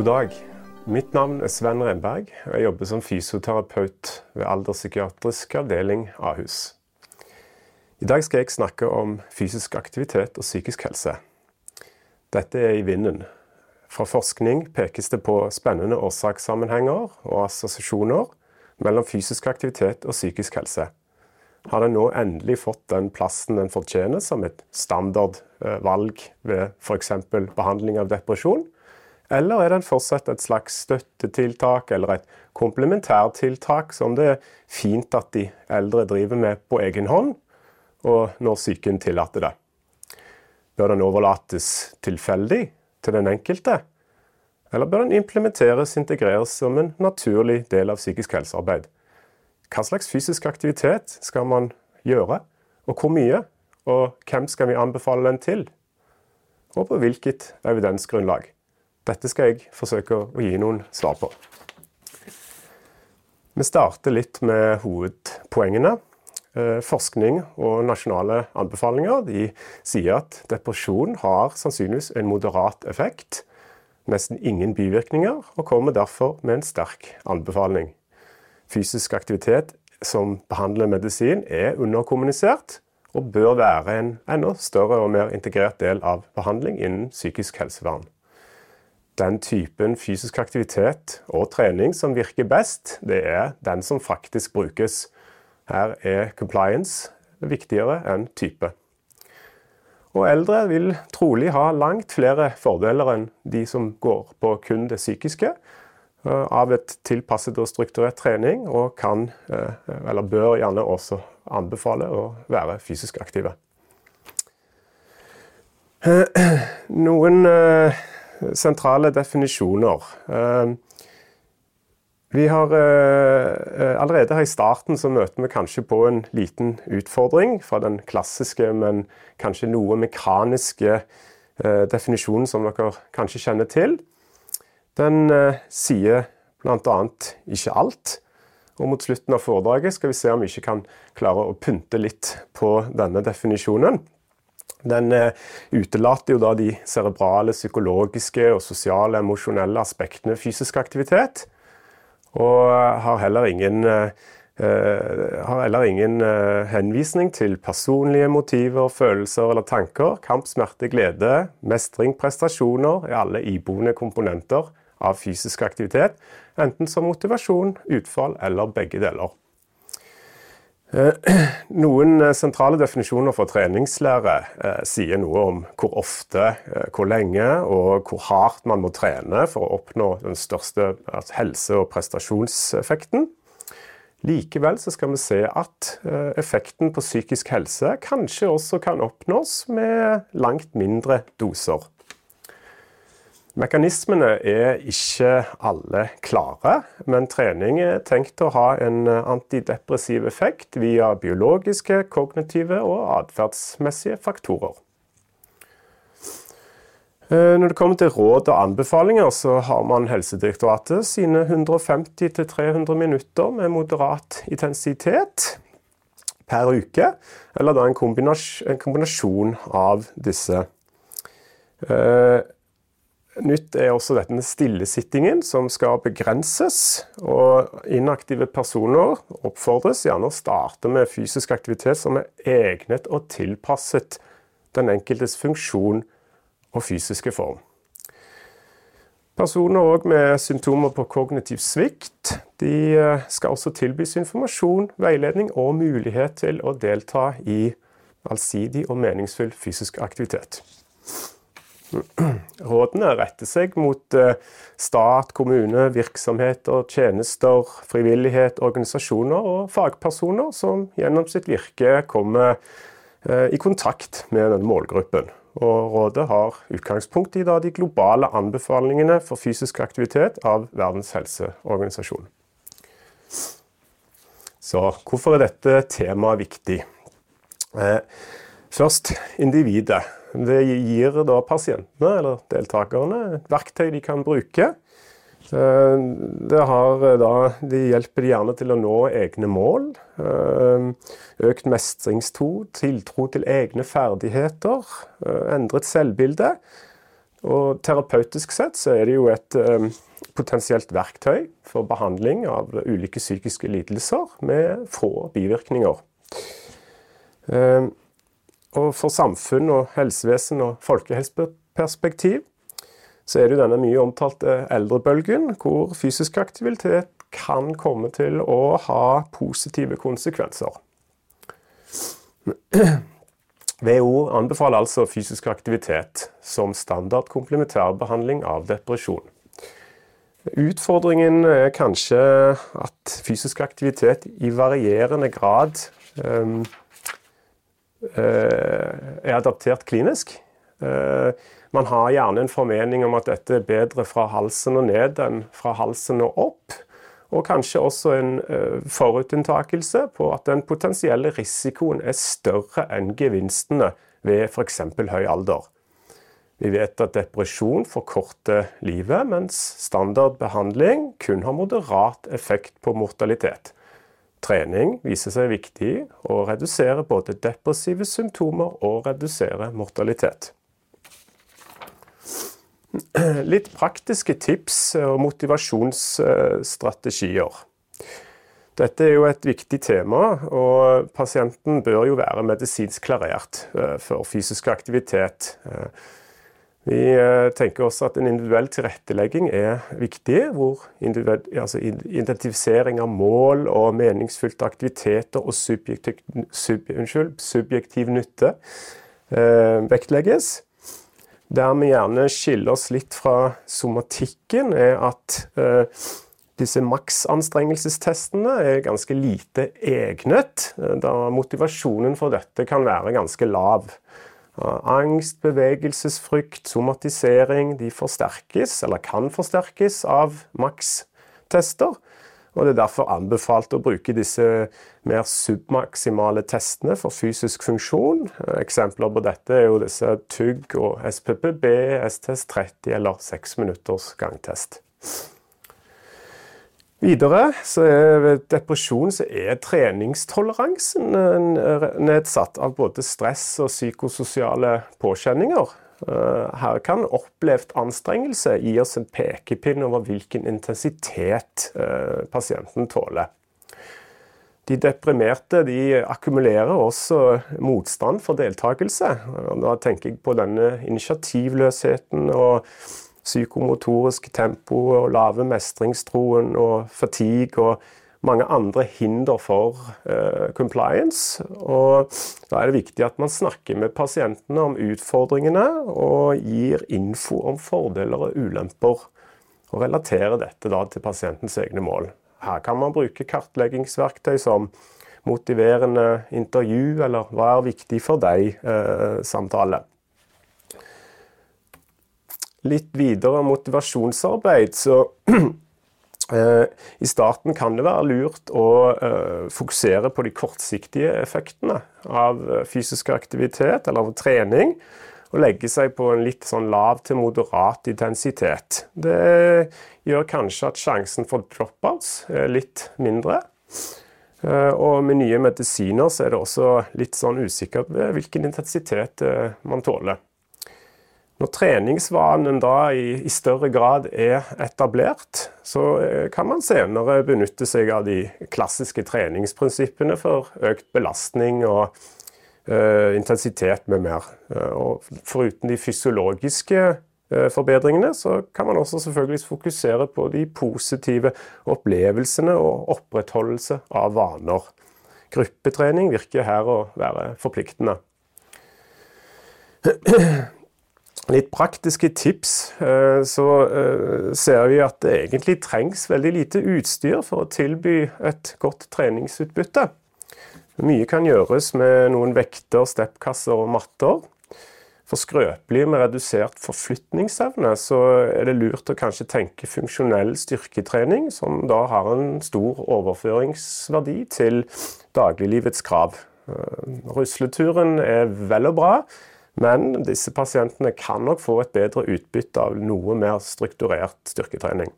God dag. Mitt navn er Sven Renberg, og jeg jobber som fysioterapeut ved alderspsykiatrisk avdeling Ahus. I dag skal jeg snakke om fysisk aktivitet og psykisk helse. Dette er i vinden. Fra forskning pekes det på spennende årsakssammenhenger og assosiasjoner mellom fysisk aktivitet og psykisk helse. Har den nå endelig fått den plassen den fortjener som et standardvalg ved f.eks. behandling av depresjon? Eller er den fortsatt et slags støttetiltak eller et komplementærtiltak som det er fint at de eldre driver med på egen hånd, og når psyken tillater det? Bør den overlates tilfeldig til den enkelte? Eller bør den implementeres integreres som en naturlig del av psykisk helsearbeid? Hva slags fysisk aktivitet skal man gjøre, og hvor mye? Og hvem skal vi anbefale den til? Og på hvilket evidensgrunnlag? Dette skal jeg forsøke å gi noen svar på. Vi starter litt med hovedpoengene. Forskning og nasjonale anbefalinger sier at depresjon har sannsynligvis en moderat effekt, nesten ingen bivirkninger, og kommer derfor med en sterk anbefaling. Fysisk aktivitet som behandler medisin er underkommunisert, og bør være en enda større og mer integrert del av behandling innen psykisk helsevern den typen fysisk aktivitet og trening som virker best, det er den som faktisk brukes. Her er compliance viktigere enn type. Og eldre vil trolig ha langt flere fordeler enn de som går på kun det psykiske eh, av et tilpasset og strukturert trening, og kan, eh, eller bør gjerne også anbefale å være fysisk aktive. Noen sentrale definisjoner. Eh, vi har eh, Allerede her i starten så møter vi kanskje på en liten utfordring fra den klassiske, men kanskje noe mekaniske eh, definisjonen som dere kanskje kjenner til. Den sier bl.a. ikke alt. Og mot slutten av foredraget skal vi se om vi ikke kan klare å pynte litt på denne definisjonen. Den eh, utelater jo da de cerebrale, psykologiske og sosiale, emosjonelle aspektene fysisk aktivitet. Og har heller ingen, uh, har heller ingen uh, henvisning til personlige motiver, følelser eller tanker. Kamp, smerte, glede, mestring, prestasjoner er alle iboende komponenter av fysisk aktivitet. Enten som motivasjon, utfall eller begge deler. Eh, noen eh, sentrale definisjoner for treningslære eh, sier noe om hvor ofte, hvor lenge og hvor hardt man må trene for å oppnå den største altså helse- og prestasjonseffekten. Likevel skal vi se at effekten på psykisk helse kanskje også kan oppnås med langt mindre doser. Mekanismene er ikke alle klare, men trening er tenkt å ha en antidepressiv effekt via biologiske, kognitive og atferdsmessige faktorer. Eh, når det kommer til råd og anbefalinger, så har man Helsedirektoratet sine 150-300 minutter med moderat intensitet per uke, eller da en kombinasjon, av disse. Nytt er også med stillesittingen, som skal begrenses. og Inaktive personer oppfordres gjerne å starte med fysisk aktivitet som er egnet og tilpasset den enkeltes funksjon og fysiske form. Personer med symptomer på kognitiv svikt eh, skal også tilbys informasjon, veiledning og mulighet til å delta i allsidig og meningsfull fysisk aktivitet. Rådene retter seg mot eh, stat, kommune, virksomheter, tjenester, frivillighet, organisasjoner og fagpersoner som gjennom sitt virke kommer eh, i kontakt med denne målgruppen. Og rådet har utgangspunkt i de globale anbefalingene for fysisk aktivitet av Verdens helseorganisasjon. Så hvorfor er dette temaet viktig? Eh, først individet. Det gir da pasientene, eller deltakerne, et verktøy de kan bruke. Eh, det, eh, da, de hjelper gjerne til å nå egne mål. Eh, økt mestringstro, tiltro til egne ferdigheter, endret selvbilde. Og terapeutisk sett så er det jo et potensielt verktøy for behandling av ulike psykiske lidelser med få bivirkninger. Og for samfunn og helsevesen og folkehelseperspektiv så er det jo denne mye omtalte eldrebølgen, hvor fysisk aktivitet kan komme til å ha positive konsekvenser. WHO anbefaler altså fysisk aktivitet som standard komplementærbehandling av depresjon. Utfordringen er kanskje at fysisk aktivitet i varierende grad um, er adaptert klinisk. Uh, man har gjerne en formening om at dette er bedre fra halsen og ned enn fra halsen og opp. Og kanskje også en uh, forutinntakelse på at den potensielle risikoen er større enn gevinstene ved f.eks. høy alder. Vi vet at depresjon forkorter livet, mens standardbehandling kun har moderat effekt på mortalitet. Trening viser seg viktig å redusere både depressive symptomer og redusere mortalitet. Litt praktiske tips og motivasjonsstrategier. Dette er jo et viktig tema, og pasienten bør jo være medisinsk klarert eh, for fysisk aktivitet. Vi eh, tenker også at en individuell tilrettelegging er viktig, hvor altså identifisering av mål og meningsfylte aktiviteter og subjektiv, sub, unnskyld, subjektiv nytte eh, vektlegges. Der vi gjerne skiller oss litt fra somatikken, er at eh, disse maksanstrengelsestestene er ganske lite egnet, eh, da motivasjonen for dette kan være ganske lav. Angst, bevegelsesfrykt, somatisering de forsterkes, eller kan forsterkes, av makstester. Og Det er derfor anbefalt å bruke disse mer submaksimale testene for fysisk funksjon. Eksempler på dette er jo disse TUG og SPPB, STS 30 eller 6 minutters gangtest. Videre så er depresjon så er treningstoleransen nedsatt av både stress og psykososiale påkjenninger. Eh, her kan opplevd anstrengelse gi oss en pekepinn over hvilken intensitet eh, pasienten tåler. De deprimerte de akkumulerer også motstand for deltakelse. Da tenker jeg på denne initiativløsheten og psykomotorisk tempo og lave mestringstroen og fatigue og mange andre hinder for uh, compliance. Og da er det viktig at man snakker med pasientene om utfordringene og gir info om fordeler og ulemper. Og relaterer dette da til pasientens egne mål. Her kan man bruke kartleggingsverktøy som motiverende intervju eller 'hva er viktig for deg?'-samtale. Litt videre motivasjonsarbeid, så Eh, I starten kan det være lurt å eh, fokusere på de kortsiktige effektene av eh, fysisk aktivitet eller av trening, og legge seg på en litt sånn lav til moderat intensitet. Det gjør kanskje at sjansen for dropouts er litt mindre. Og med nye medisiner så er det også litt sånn usikkert hvilken intensitet man tåler. Når treningsvanen da i, i, større grad er etablert, så eh, kan man senere benytte seg av de klassiske treningsprinsippene for økt belastning og uh, intensitet med mer. Uh, og foruten de fysiologiske uh, forbedringene, så kan man også selvfølgelig fokusere på de positive opplevelsene og opprettholdelse av vaner. Gruppetrening virker her å være forpliktende. Litt praktiske tips, eh, så eh, ser vi at det egentlig trengs veldig lite utstyr for å tilby et godt treningsutbytte. Mye kan gjøres med noen vekter, steppkasser og matter. For skrøpelige med redusert forflytningsevne så er det lurt å kanskje tenke funksjonell styrketrening, som da har en stor overføringsverdi til dagliglivets krav. Eh, rusleturen er vel og bra, men disse pasientene kan nok få et bedre utbytte av noe mer strukturert styrketrening.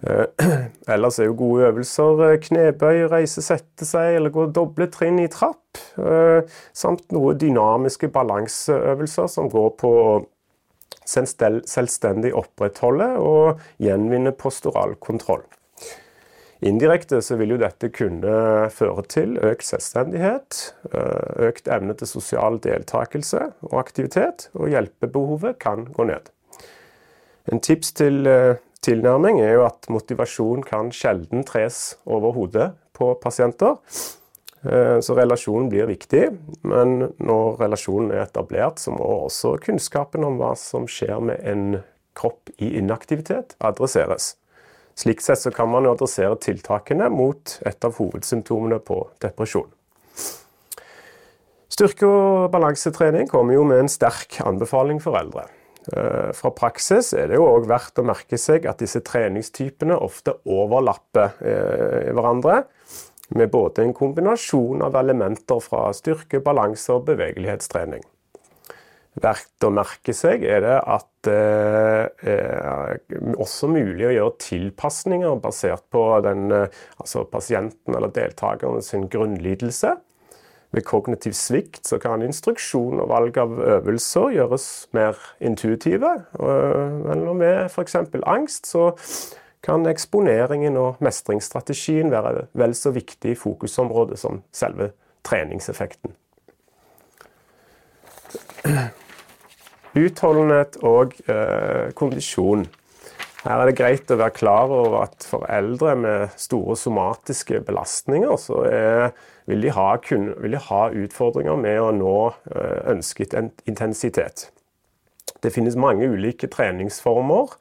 Eh, ellers er jo gode øvelser eh, knebøy, reise, sette seg eller gå doble trinn i trapp. Eh, samt noe dynamiske balanseøvelser som går på å selvstendig opprettholde og gjenvinne postural kontroll. Indirekte så vil jo dette kunne føre til økt selvstendighet, eh, økt evne til sosial deltakelse og aktivitet, og hjelpebehovet kan gå ned. En tips til eh, tilnærming er jo at motivasjon kan sjelden tres over hodet på pasienter. Eh, så relasjonen blir viktig, men når relasjonen er etablert, så må også kunnskapen om hva som skjer med en kropp i inaktivitet, adresseres. Slik sett så kan man jo adressere tiltakene mot et av hovedsymptomene på depresjon. Styrke- og balansetrening kommer jo med en sterk anbefaling for eldre. Eh, fra praksis er det jo òg verdt å merke seg at disse treningstypene ofte overlapper eh, hverandre med både en kombinasjon av elementer fra styrke, balanse og bevegelighetstrening. Verdt å merke seg er det at det er også mulig å gjøre tilpasninger basert på den, altså pasienten eller deltakeren sin grunnlidelse. Ved kognitiv svikt så kan instruksjon og valg av øvelser gjøres mer intuitive. Men med f.eks. angst så kan eksponeringen og mestringsstrategien være vel så viktig fokusområde som selve treningseffekten. Utholdenhet og eh, kondisjon. Her er det greit å være klar over at for eldre med store somatiske belastninger, så er, vil, de ha, kun, vil, de ha, utfordringer med å nå eh, ønsket intensitet. Det finnes mange ulike treningsformer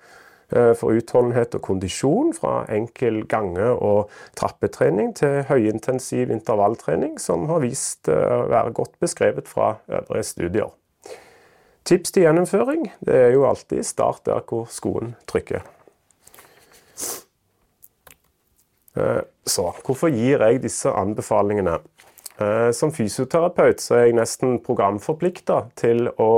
Eh, for utholdenhet og kondisjon, fra enkel gange- og trappetrening til høyintensiv intervalltrening, som har vist eh, å være godt beskrevet fra øvrige studier. Tips til gjennomføring det er jo alltid start der hvor skoen trykker. Eh, så hvorfor gir jeg disse anbefalingene? Som fysioterapeut så er jeg nesten programforplikta til å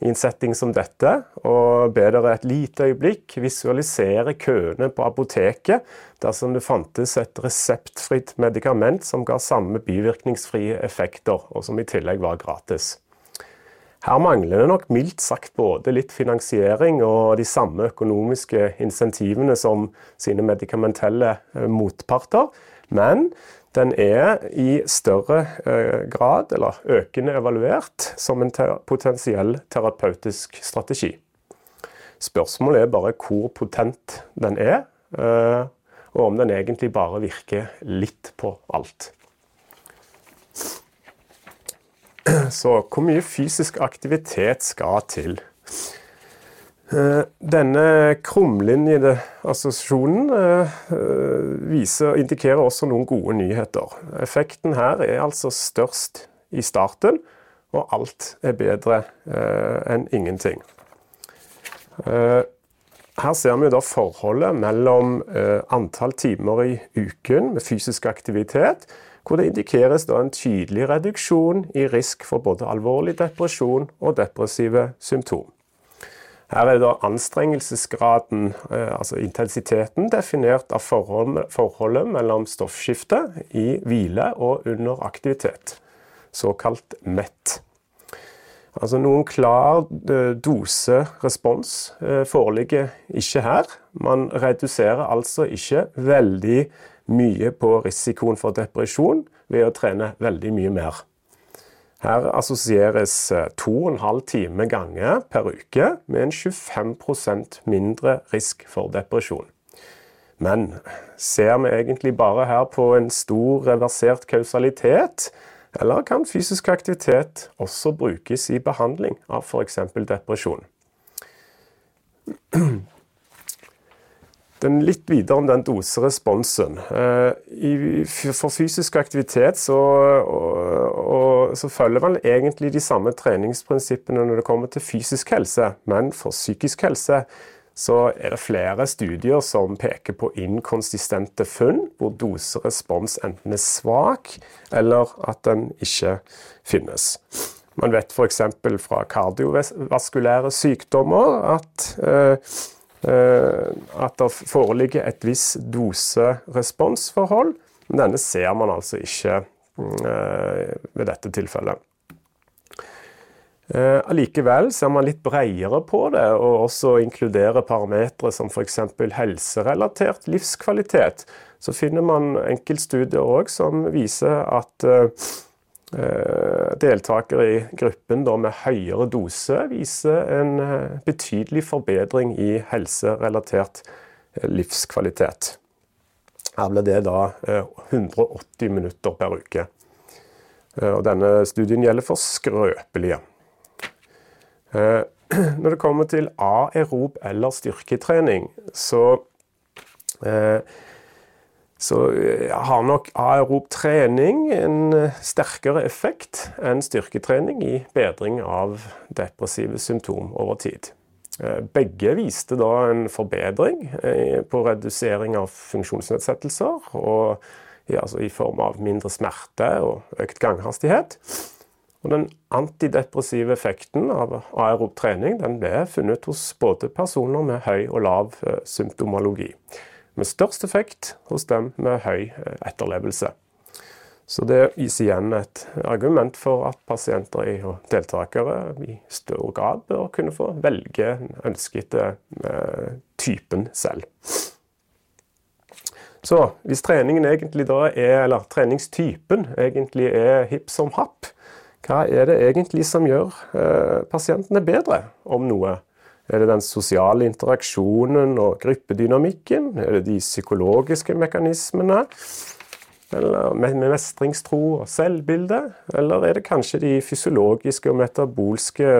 i en setting som dette, og be dere et lite øyeblikk visualisere køene på apoteket dersom det fantes et reseptfritt medikament som ga samme bivirkningsfrie effekter, og som i tillegg var gratis. Her mangler det nok mildt sagt både litt finansiering og de samme økonomiske insentivene som sine medikamentelle eh, motparter, men den er i større eh, grad, eller økende, evaluert som en potensiell terapeutisk strategi. Spørsmålet er bare hvor potent den er, eh, og om den egentlig bare virker litt på alt. Så hvor mye fysisk aktivitet skal til? Eh, denne krumlinjede assosiasjonen eh, viser, indikerer også noen gode nyheter. Effekten her er altså størst i starten, og alt er bedre eh, enn ingenting. Her ser vi da forholdet mellom antall timer i uken med fysisk aktivitet, hvor det indikeres en tydelig reduksjon i risk for både alvorlig depresjon og depressive symptomer. Her er da anstrengelsesgraden, eh, altså intensiteten, definert av forholdet mellom stoffskifte i hvile og under aktivitet, såkalt MET. Altså Noen klar eh, doserespons eh, foreligger ikke her. Man reduserer altså ikke veldig mye på risikoen for depresjon ved å trene veldig mye mer. Her assosieres 2,5 eh, time ganger per uke med en 25% mindre risk for depresjon. Men ser vi egentlig bare her på en stor reversert kausalitet, eller kan fysisk aktivitet også brukes i behandling av f.eks. depresjon? Den litt videre om den doseresponsen. Eh, for fysisk aktivitet så, og, og, så, følger man egentlig de samme treningsprinsippene når det kommer til fysisk helse, men for psykisk helse så er det flere studier som peker på inkonsistente funn, hvor doserespons enten er svak eller at den ikke finnes. Man vet f.eks. fra kardiovaskulære sykdommer at Eh, at det foreligger et visst dose-responsforhold. Men denne ser man altså ikke eh, ved dette tilfellet. Eh, allikevel ser man litt bredere på det, og også inkluderer parametere som f.eks. helserelatert livskvalitet. Så finner man enkeltstudier òg som viser at eh, deltakere i gruppen med høyere dose viser en betydelig forbedring i helserelatert livskvalitet. Her ble det da 180 minutter per uke. Og denne studien gjelder for skrøpelige. Eh, når det kommer til aerob eller styrketrening, så, eh, så eh, har nok aerob trening en sterkere effekt enn styrketrening i bedring av depressive symptom over tid. Begge viste da en forbedring på redusering av funksjonsnedsettelser, og, altså i form av mindre smerte og økt ganghastighet. Og Den antidepressive effekten av aerob trening den ble funnet hos både personer med høy og lav eh, symptomologi, med størst effekt hos dem med høy eh, etterlevelse. Så Det gis igjen et argument for at pasienter og deltakere i større grad bør kunne få velge den ønskede eh, typen selv. Så hvis treningen egentlig da er, eller treningstypen egentlig er hipp som happ, hva er det egentlig som gjør eh, pasientene bedre, om noe? Er det den sosiale interaksjonen og gruppedynamikken? Er det de psykologiske mekanismene? Eller med mestringstro og selvbilde? Eller er det kanskje de fysiologiske og metabolske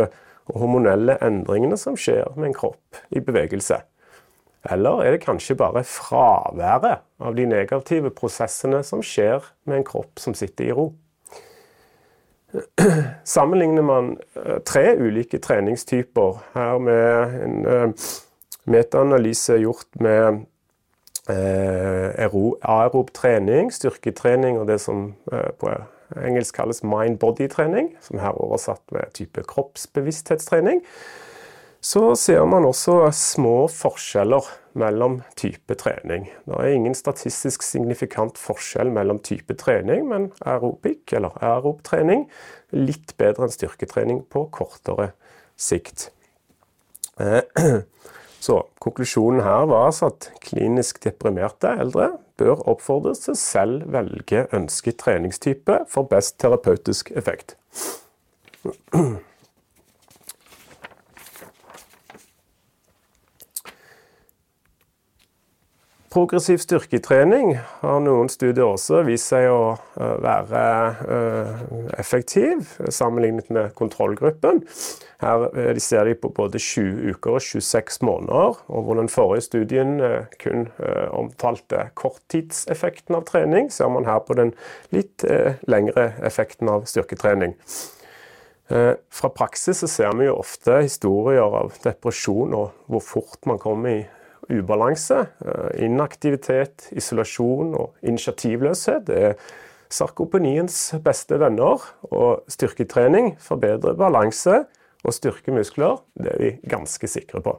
og hormonelle endringene som skjer med en kropp i bevegelse? Eller er det kanskje bare fraværet av de negative prosessene som skjer med en kropp som sitter i ro? Sammenligner man eh, tre ulike treningstyper her med en uh, metaanalyse gjort med uh, aerob trening, styrketrening og det som på engelsk kalles mind-body-trening, som her er oversatt med type kroppsbevissthetstrening så ser man også små forskjeller mellom type trening. Det er ingen statistisk signifikant forskjell mellom type trening, men aerobic eller aerob-trening litt bedre enn styrketrening på kortere sikt. Eh, så konklusjonen her var altså at klinisk deprimerte eldre bør oppfordres til selv velge ønsket treningstype for best terapeutisk effekt. Progressiv styrketrening har noen studier også vist seg å eh, være eh, effektiv sammenlignet med kontrollgruppen. Her de ser de på både 20 uker og 26 måneder, og hvor den forrige studien kun omtalte korttidseffekten av trening, ser man her på den litt lengre effekten av styrketrening. Fra praksis ser vi jo ofte historier av depresjon og hvor fort man kommer i ubalanse, eh, inaktivitet, isolasjon og initiativløshet er sarkopeniens beste venner. Og styrketrening forbedrer balanse og styrker muskler. Det er vi ganske sikre på.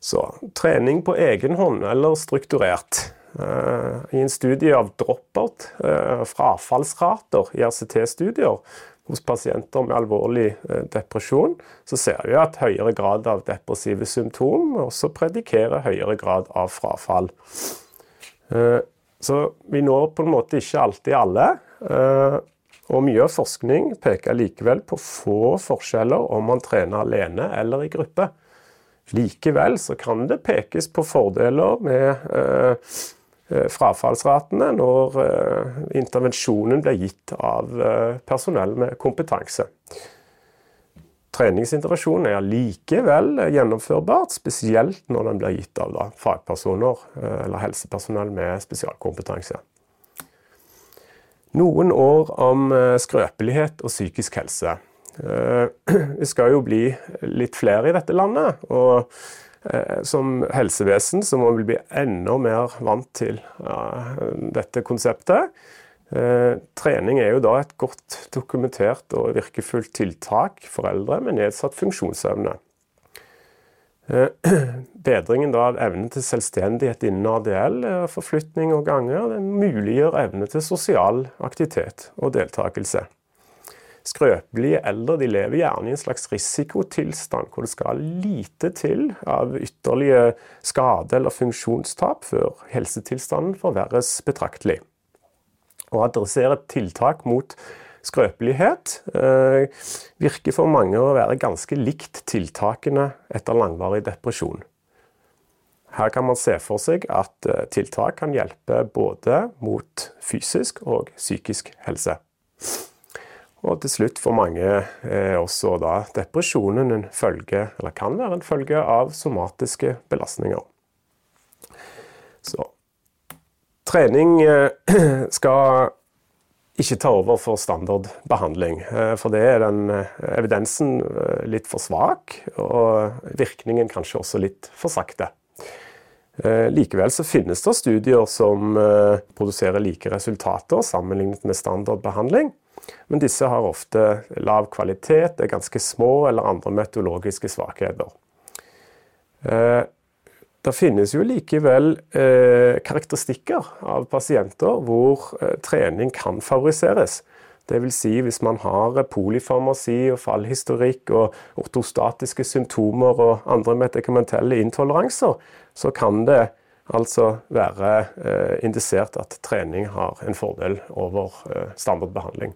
Så trening på egen hånd eller strukturert. Eh, I en studie av dropout, uh, frafallsrater i RCT-studier, hos pasienter med alvorlig eh, depresjon, så ser vi at høyere grad av depressive symptom også predikerer høyere grad av frafall. Eh, så vi når på en måte ikke alltid alle. Eh, og mye forskning peker likevel på få forskjeller om man trener alene eller i gruppe. Likevel så kan det pekes på fordeler med frafallsratene når eh, intervensjonen blir gitt av eh, personell med kompetanse. Treningsintervensjon er likevel gjennomførbart, spesielt når den blir gitt av da, fagpersoner eller helsepersonell med spesialkompetanse. Noen år om skrøpelighet og psykisk helse. Vi skal jo bli litt flere i dette landet. og Eh, som helsevesen så må vi bli enda mer vant til dette konseptet. Eh, trening er jo da et godt dokumentert og virkefullt tiltak for eldre med nedsatt funksjonsevne. Eh, bedringen av evne til selvstendighet innen ADL, forflytning og ganger, det muliggjør evne til sosial aktivitet og deltakelse. Skrøpelige eldre de lever gjerne i en slags risikotilstand hvor det skal lite til av ytterligere skade eller funksjonstap før helsetilstanden forverres betraktelig. Å adressere tiltak mot skrøpelighet eh, virker for mange å være ganske likt tiltakene etter langvarig depresjon. Her kan man se for seg at eh, tiltak kan hjelpe både mot fysisk og psykisk helse. Og til slutt for mange er også da depresjonen en følge, eller kan være en følge av somatiske belastninger. Så trening eh, skal ikke ta over for standardbehandling. Eh, for det er den eh, evidensen litt for svak, og virkningen kanskje også litt for sakte. Likevel så finnes det studier som produserer like resultater sammenlignet med standardbehandling. Men disse har ofte lav kvalitet, er ganske små eller andre meteorologiske svakheter. Eh, det finnes jo likevel eh, karakteristikker av pasienter hvor eh, trening kan favoriseres. Dvs. Si hvis man har polyfarmasi og fallhistorikk og ortostatiske symptomer og andre medikamentelle intoleranser, så kan det altså være eh, indisert at trening har en fordel over eh, standardbehandling.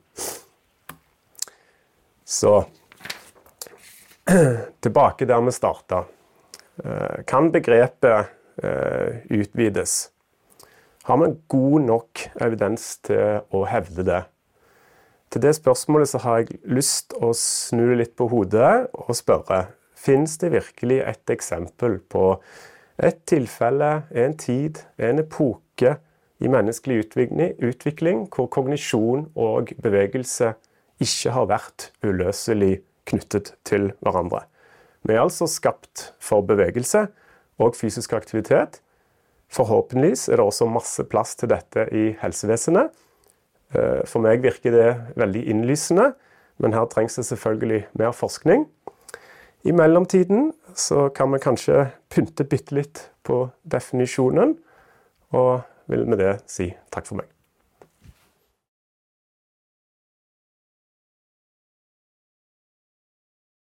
Så tilbake der vi starta. Eh, kan begrepet eh, utvides? Har vi god nok evidens til å hevde det? Til det spørsmålet så har jeg lyst å snu litt på hodet og spørre Fins det virkelig et eksempel på et tilfelle, en tid, en epoke i menneskelig utvikling hvor kognisjon og bevegelse ikke har vært uløselig knyttet til hverandre. Vi er altså skapt for bevegelse og fysisk aktivitet. Forhåpentligvis er det også masse plass til dette i helsevesenet. Eh, for meg virker det veldig innlysende, men her trengs det selvfølgelig mer forskning. I mellomtiden så kan vi kanskje pynte bitte litt på definisjonen, og vil med det si takk for meg.